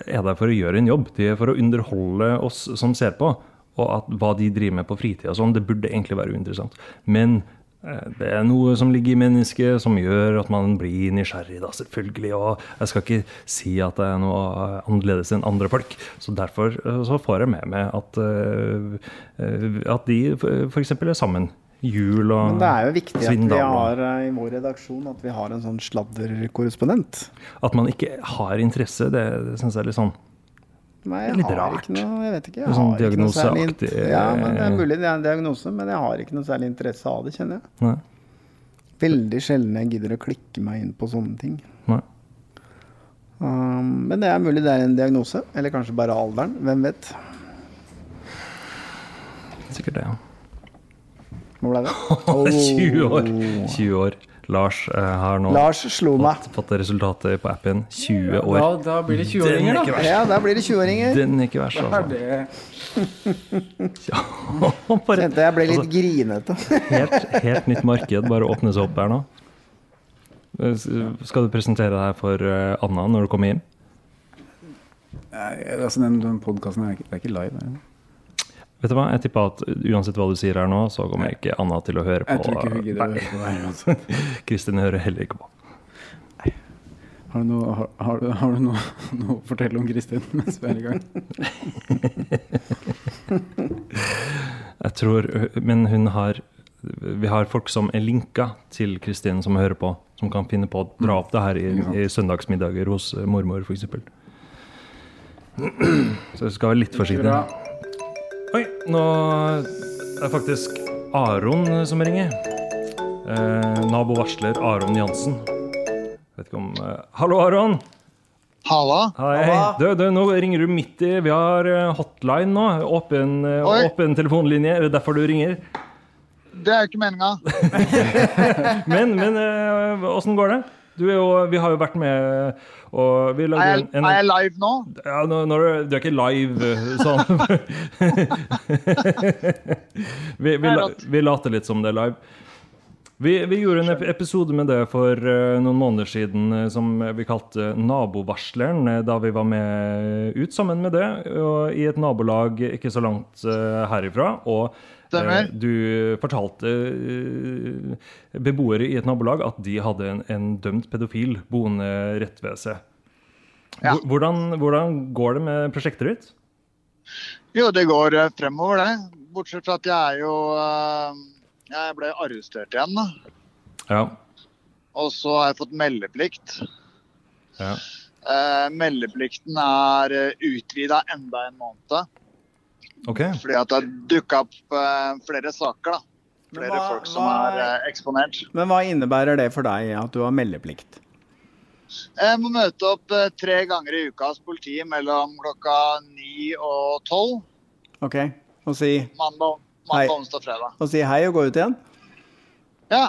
er der for å gjøre en jobb. De er for å underholde oss som ser på. Og at hva de driver med på fritida, sånn, det burde egentlig være uinteressant. Men eh, det er noe som ligger i mennesket som gjør at man blir nysgjerrig, da, selvfølgelig. Og jeg skal ikke si at det er noe annerledes enn andre folk. Så derfor eh, så får jeg med meg at, eh, at de f.eks. er sammen. Jul og Men det er jo viktig at vi har eh, i vår redaksjon at vi har en sånn sladderkorrespondent. At man ikke har interesse, det, det syns jeg er litt sånn Nei, jeg litt har rart. ikke noe Jeg vet ikke. Jeg sånn har ikke noe særlig Ja, men det er eh, mulig det er en diagnose, men jeg har ikke noe særlig interesse av det, kjenner jeg. Nei. Veldig sjelden jeg gidder å klikke meg inn på sånne ting. Nei. Um, men det er mulig det er en diagnose, eller kanskje bare alderen. Hvem vet. Sikkert det, ja. Hvor ble det? (laughs) Oh. er 20 år. 20 år. Lars eh, har nå Lars slo meg. fått, fått resultatet på appen. 20 år. Da, da blir det 20-åringer, er da. Ja, da blir det 20-åringer. Den er ikke verst, er altså. (laughs) (laughs) Kjente jeg ble litt altså, grinete. helt, helt nytt marked bare åpnes opp her nå. Eh, Skal du presentere deg for eh, Anna når du kommer hjem? Nei, altså den, den podkasten er, er ikke live. Er? Vet du hva, Jeg tipper at uansett hva du sier her nå, så kommer ikke Anna til å høre på. Jeg tror ikke hun gidder å høre på her. (laughs) Altså. Kristin hører heller ikke på. Har du noe, har, har, du- har du noe, noe å fortelle om Kristin (laughs) mens vi er i gang? (laughs) Jeg tror, Men hun har Vi har folk som er linka til Kristin, som hører på, som kan finne på å dra opp det her i, i søndagsmiddager hos eh, mormor, f.eks. (clears throat) Så jeg skal være litt forsiktig. Bra. Oi, nå er det faktisk Aron som ringer. Eh, nabo varsler Aron Jansen. Vet ikke om eh, Hallo, Aron! Halla. Hei. Du, du, nå ringer du midt i Vi har eh, hotline nå. Åpen, eh, Oi. åpen telefonlinje. Er det derfor du ringer? Det er jo ikke meninga. (laughs) Men, men eh, åssen går det? Du er jo, vi har jo vært med og vi Er lagde jeg, en, en er jeg live nå? ja, nå, når du, du er ikke live eh, sånn. (laughs) vi, vi, la- vi later litt som det er live. Vi, vi gjorde en episode med det for uh, noen måneder siden uh, som vi kalte Nabovarsleren, uh, da vi var med ut sammen med det og i et nabolag ikke så langt herifra. Og Stemmer. du fortalte eh, beboere i et nabolag at de hadde en, en dømt pedofil boende rett ved seg. Ja. Hvordan, hvordan går det med prosjektet ditt? Jo, det går eh, fremover, det. Bortsett fra at jeg er jo eh, Jeg ble arrestert igjen, da. Ja. Og så har jeg fått meldeplikt. ja. Eh, meldeplikten er utvida enda en måned. Ok. Fordi at det har dukka opp eh, flere saker, da. Flere hva- folk som hva- er eh, eksponert. Men hva innebærer det for deg at du har meldeplikt? Jeg må møte opp eh, tre ganger i uka hos politiet mellom klokka ni og tolv. Ok, Og si Mandag, mandag onsdag, fredag. og si hei og gå ut igjen? Ja.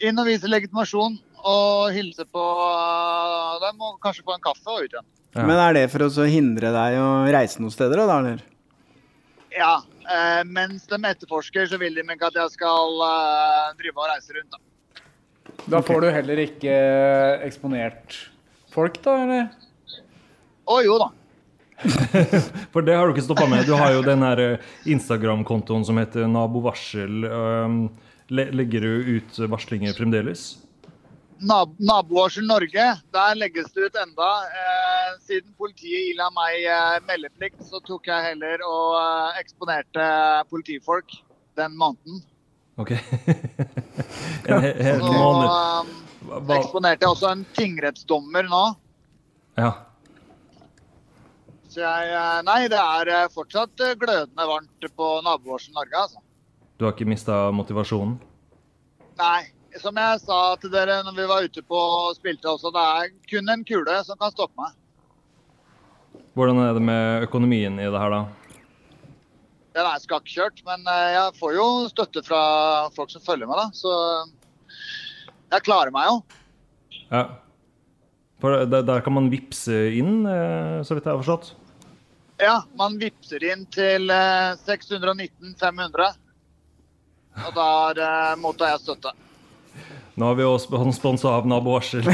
Inn og vise legitimasjon og hilse på dem og kanskje få en kaffe og ut igjen. Men er det for å hindre deg å reise noen steder, da? eller? Ja. Eh, mens de etterforsker, så vil de ikke at jeg skal eh, drive og reise rundt. da. Da får du heller ikke eksponert folk, da, eller? Å jo da. (laughs) For det har du ikke stoppa med. Du har jo den her eh, Instagram-kontoen som heter Nabovarsel. Um, legger du ut varslinger fremdeles? Nab Nabovarsel Norge, der legges det ut enda. Eh, siden politiet ila meg eh, meldeplikt, så tok jeg heller og eh, eksponerte politifolk den måneden. Ok. (laughs) en he hel Så måned. eh, eksponerte jeg også en tingrettsdommer nå. Ja. Så jeg eh, Nei, det er eh, fortsatt glødende varmt på Nabovarsel Norge, altså. Du har ikke mista motivasjonen? Nei. Som jeg sa til dere når vi var ute på og spilte også, det er kun en kule som kan stoppe meg. Hvordan er det med økonomien i det her, da? Den er skakkjørt, men eh, jeg får jo støtte fra folk som følger meg, da. Så jeg klarer meg jo. Ja. For der, kan man vippse inn, eh, så vidt jeg har forstått? Ja, man vippser inn til eh, 619 500. Og der eh, mottar jeg støtte. Nå har vi også sponsa av Nabovarsel. (laughs)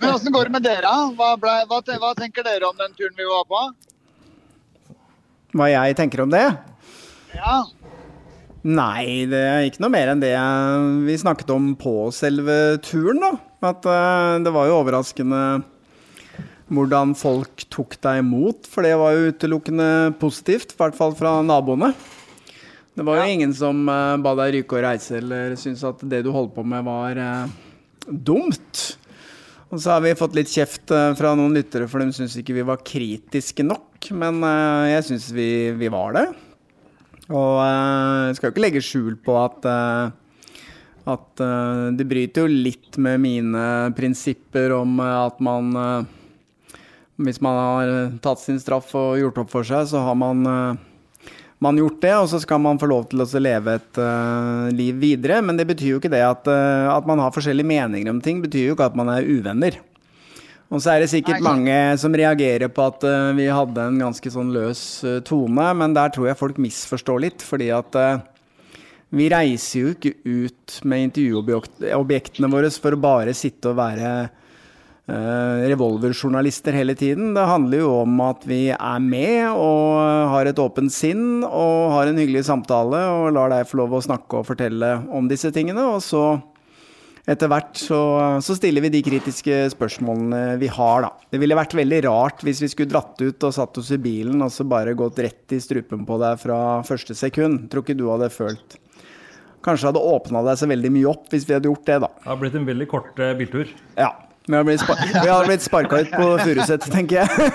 Men åssen går det med dere? Hva, ble, hva, hva tenker dere om den turen vi var på? Hva jeg tenker om det? Ja, Nei, det er ikke noe mer enn det vi snakket om på selve turen, da. At eh, det var jo overraskende hvordan folk tok deg imot, for det var jo utelukkende positivt, i hvert fall fra naboene. Det var jo ingen som uh, ba deg ryke og reise eller syntes at det du holdt på med var uh, dumt. Og så har vi fått litt kjeft uh, fra noen lyttere, for de syns ikke vi var kritiske nok. Men jeg syns vi, vi var det. Og jeg skal jo ikke legge skjul på at at det bryter jo litt med mine prinsipper om at man Hvis man har tatt sin straff og gjort opp for seg, så har man, man gjort det, og så skal man få lov til å leve et uh, liv videre. Men det betyr jo ikke det at, uh, at man har forskjellige meninger om ting, betyr jo ikke at man er uvenner. Og så er det sikkert mange som reagerer på at uh, vi hadde en ganske sånn løs tone, men der tror jeg folk misforstår litt, fordi at vi reiser jo ikke ut med intervjuobjektene våre for å bare sitte og være revolverjournalister hele tiden. Det handler jo om at vi er med og har et åpent sinn og har en hyggelig samtale og lar deg få lov å snakke og fortelle om disse tingene. Og så etter hvert så, så stiller vi de kritiske spørsmålene vi har, da. Det ville vært veldig rart hvis vi skulle dratt ut og satt oss i bilen og så bare gått rett i strupen på deg fra første sekund. Tror ikke du hadde følt Kanskje hadde åpna deg så veldig mye opp hvis vi hadde gjort det, da. Det har blitt en veldig kort eh, biltur. Ja. Vi har blitt, spa blitt sparka ut på Furuset, tenker jeg.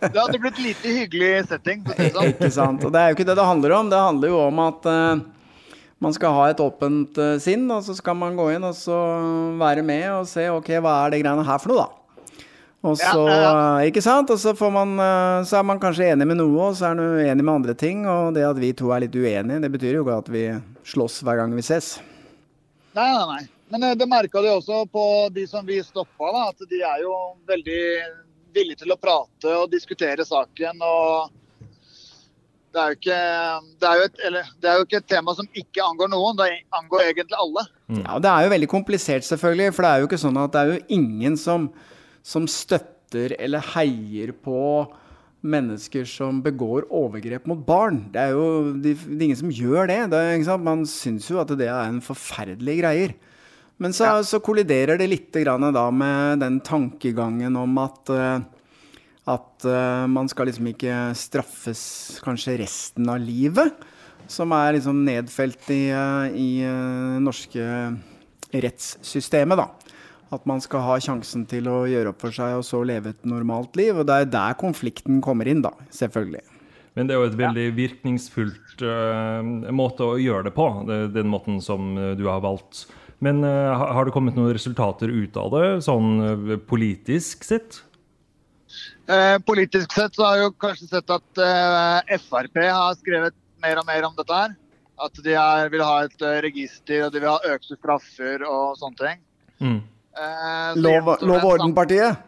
Det hadde blitt lite hyggelig setting. sånn. Ikke sant. Og det er jo ikke det det handler om. Det handler jo om at uh, man skal ha et åpent uh, sinn, og så skal man gå inn og så være med og se ok, hva er det greiene her for noe, da. Og Ja, så, ja, eh, ikke sant? Og så, får man, eh, så er man kanskje enig med noe, og så er man uenig med andre ting. Og det at vi to er litt uenige, det betyr jo ikke at vi slåss hver gang vi ses. Nei, nei, nei. Men eh, det merka de også på de som vi stoppa, da, at de er jo veldig villige til å prate og diskutere saken. og det er, jo ikke, det, er jo et, eller, det er jo ikke et tema som ikke angår noen, det angår egentlig alle. Ja, Det er jo veldig komplisert, selvfølgelig. For det er jo ikke sånn at det er jo ingen som, som støtter eller heier på mennesker som begår overgrep mot barn. Det er jo det, det er ingen som gjør det. det er, ikke sant? Man syns jo at det er en forferdelig greier. Men så, så kolliderer det litt grann da med den tankegangen om at eh, at eh, man skal liksom ikke straffes kanskje resten av livet. Som er liksom nedfelt i, eh, i norske rettssystemet, da. At man skal ha sjansen til å gjøre opp for seg og så leve et normalt liv. Og det er der konflikten kommer inn, da. Selvfølgelig. Men det er jo et veldig virkningsfullt uh, måte å gjøre det på, den måten som du har valgt. Men eh, har det kommet noen resultater ut av det, sånn eh, politisk sett? Eh, politisk sett så har jeg jo kanskje sett at eh, Frp har skrevet mer og mer om dette her. At de er, vil ha et register og de vil ha økte straffer og sånne ting. Mm. Eh, så Lov, lov og en orden-partiet.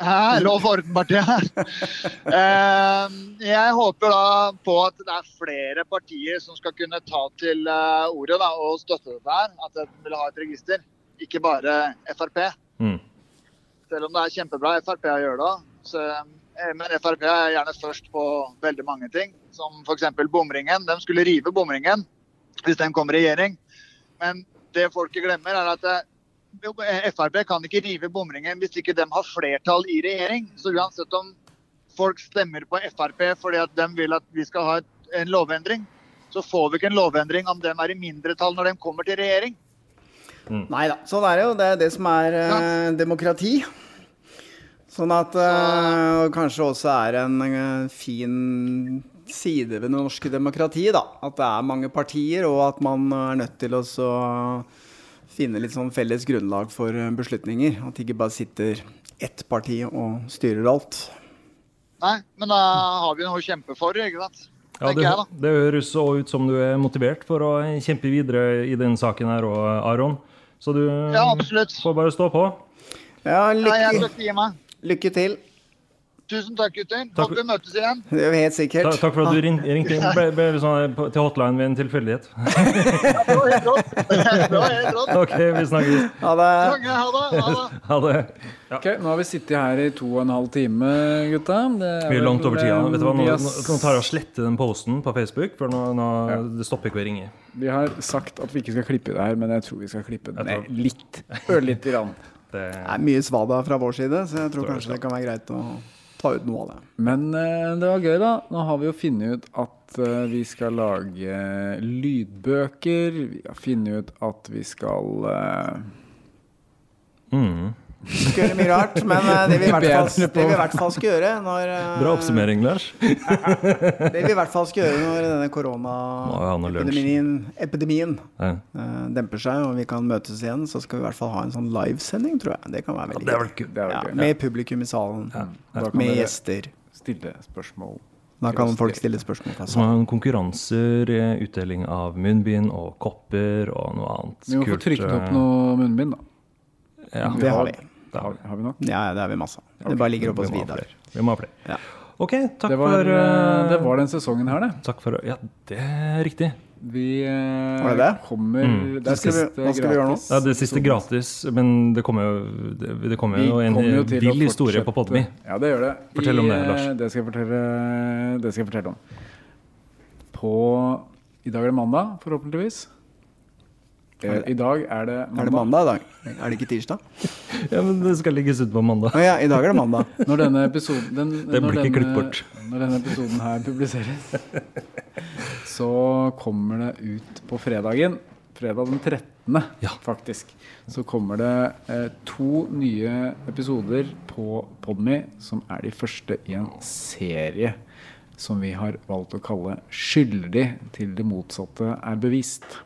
Hæ? Lov og orden-partiet. (laughs) Eh, jeg håper da på at det er flere partier som skal kunne ta til eh, ordet da, og støtte dette her. At de vil ha et register, ikke bare Frp. Mm. Selv om det er kjempebra Frp å gjøre det. Så, eh, men Frp er gjerne først på veldig mange ting. Som f.eks. bomringen. De skulle rive bomringen hvis de kom i regjering. Men det folket glemmer, er at eh, Frp kan ikke rive bomringen hvis ikke de har flertall i regjering. Så uansett om folk stemmer på Frp fordi at de vil at vi skal ha en lovendring, så får vi ikke en lovendring om de er i mindretall når de kommer til regjering. Nei da, sånn er det jo. Det er det som er eh, demokrati. Sånn at eh, og kanskje også er en eh, fin side ved det norske demokratiet, da. At det er mange partier, og at man er nødt til å så finne litt sånn felles grunnlag for eh, beslutninger. At det ikke bare sitter ett parti og styrer alt. Nei, men da har vi noe å kjempe for, ikke sant? Ja, det, det høres så ut som du er motivert for å kjempe videre i den saken her òg, Aron. Så du Ja, får bare stå på. Ja, lykke, meg. lykke til. Tusen takk, gutter. Takk. Håper vi møtes igjen. Det er jo helt sikkert. Ta, takk for at du ring, (laughs) ringte inn. Ble, ble det sånn til hotline ved en tilfeldighet. (laughs) (laughs) OK, vi snakkes. Ha det. Ha det. Ha det. Ha det. Ok, Nå har vi sittet her i to og en halv time, gutta. Det Vi er langt over tida. Vet du hva, Nå, nå, nå tar jeg og sletter den posten på Facebook, for nå, nå det stopper ikke å ringe. vi har sagt at vi ikke skal klippe det her, men jeg tror vi skal klippe det Jeg tror- ned litt. Ørlite grann. Det, Det er mye svada fra vår side, så jeg tror kanskje det kan være greit å ta ut noe av det. Men eh, det var gøy, da. Nå har vi jo funnet ut at eh, vi skal lage lydbøker. Vi har funnet ut at vi skal eh, mm. Skal gjøre mye rart, men eh, det vi i hvert fall, det vi i hvert fall skal gjøre når eh, Bra oppsummering, Lars. Det vi i hvert fall skal gjøre når denne koronaepidemien epidemien, Ja. eh, demper seg og vi kan møtes igjen, så skal vi i hvert fall ha en sånn livesending, tror jeg. Det kan være veldig ja, vel Ja, med publikum i salen. Med gjester. Stille spørsmål. Da kan folk stille spørsmål Så må salen. konkurranser, utdeling av munnbind og kopper og noe annet. Vi må få trykket opp noe munnbind, da. Ja, Det har vi. Det har vi. Har vi nok? Ja, det har vi masse. Det bare ligger oppe hos Vi Vidar. Vi må ha flere. Ja. OK, takk Det var, for eh, det var den sesongen her, det. Takk for Ja, det er riktig. Vi uh, Var det det? kommer Mm. Det vi- siste hva skal vi gjøre nå? Ja, det siste gratis, men det kommer jo, det, det kommer Vi jo en kommer jo til vill historie på Podmy. Ja, det gjør det. Fortell om det, Lars. Det skal jeg fortelle, det skal jeg fortelle om. På I dag er det mandag, forhåpentligvis. Eh, I dag er det mandag. Er det mandag i dag? Er det ikke tirsdag? (laughs) Ja, men det skal legges ut på mandag. Å ja, i dag er det mandag. (laughs) Når denne episoden den, Det når blir ikke denne- klippet bort. Når denne episoden her publiseres, (laughs) så kommer det ut på fredagen. Fredag den 13., Ja. faktisk. Så kommer det eh, to nye episoder på Podme som er de første i en serie som vi har valgt å kalle 'Skyldig til det motsatte er bevist'.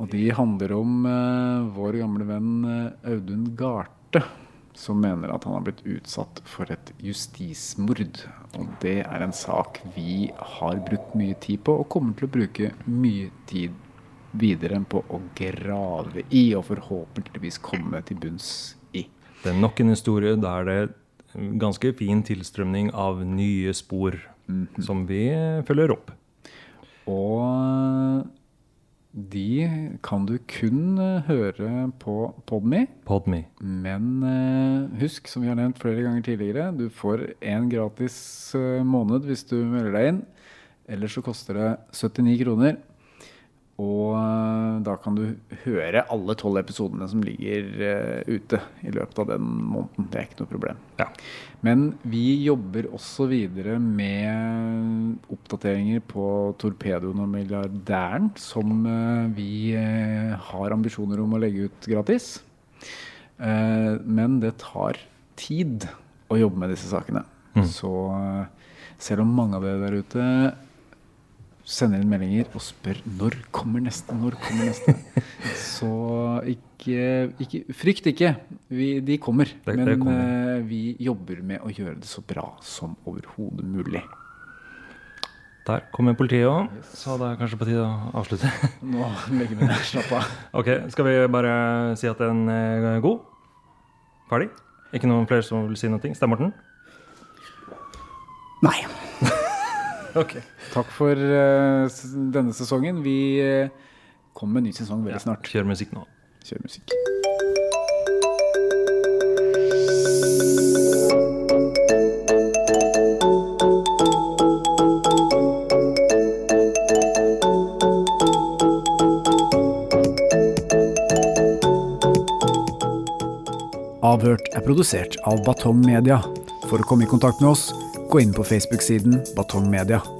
Og de handler om eh, vår gamle venn eh, Audun Garte, som mener at han har blitt utsatt for et justismord. Og det er en sak vi har brukt mye tid på, og kommer til å bruke mye tid videre på å grave i, og forhåpentligvis komme til bunns i. Det er nok en historie der det er ganske fin tilstrømning av nye spor som vi følger opp. Og de kan du kun eh, høre på Podme. Podme. Men eh, husk, som vi har nevnt flere ganger tidligere, du får én gratis eh, måned hvis du melder deg inn. Ellers så koster det 79 kroner. Og eh, da kan du høre alle tolv episodene som ligger eh, ute i løpet av den måneden. Det er ikke noe problem. Men vi jobber også videre med oppdateringer på Torpedoen og Milliardæren, som eh, vi har ambisjoner om å legge ut gratis. Men det tar tid å jobbe med disse sakene. Mm. Så selv om mange av dere der ute sender inn meldinger og spør når kommer neste, når kommer neste, (laughs) så ikke, ikke Frykt ikke. Vi, de kommer. Det- det men kommer. eh, vi jobber med å gjøre det så bra som overhodet mulig. Der kommer politiet òg, så det er kanskje på tide å avslutte. (laughs) Nå legger vi ned. Slapp av. (laughs) Ok, Skal vi bare si at den er god? Ferdig? Ikke noen flere som vil si noe? Stein Morten? Nei. (laughs) ok. Takk for uh, denne sesongen. Vi uh, kommer med en ny sesong veldig snart. Kjør musikk nå. Kjør musikk. Avhørt er produsert av Batong Media. For å komme i kontakt med oss, gå inn på Facebook-siden Batong.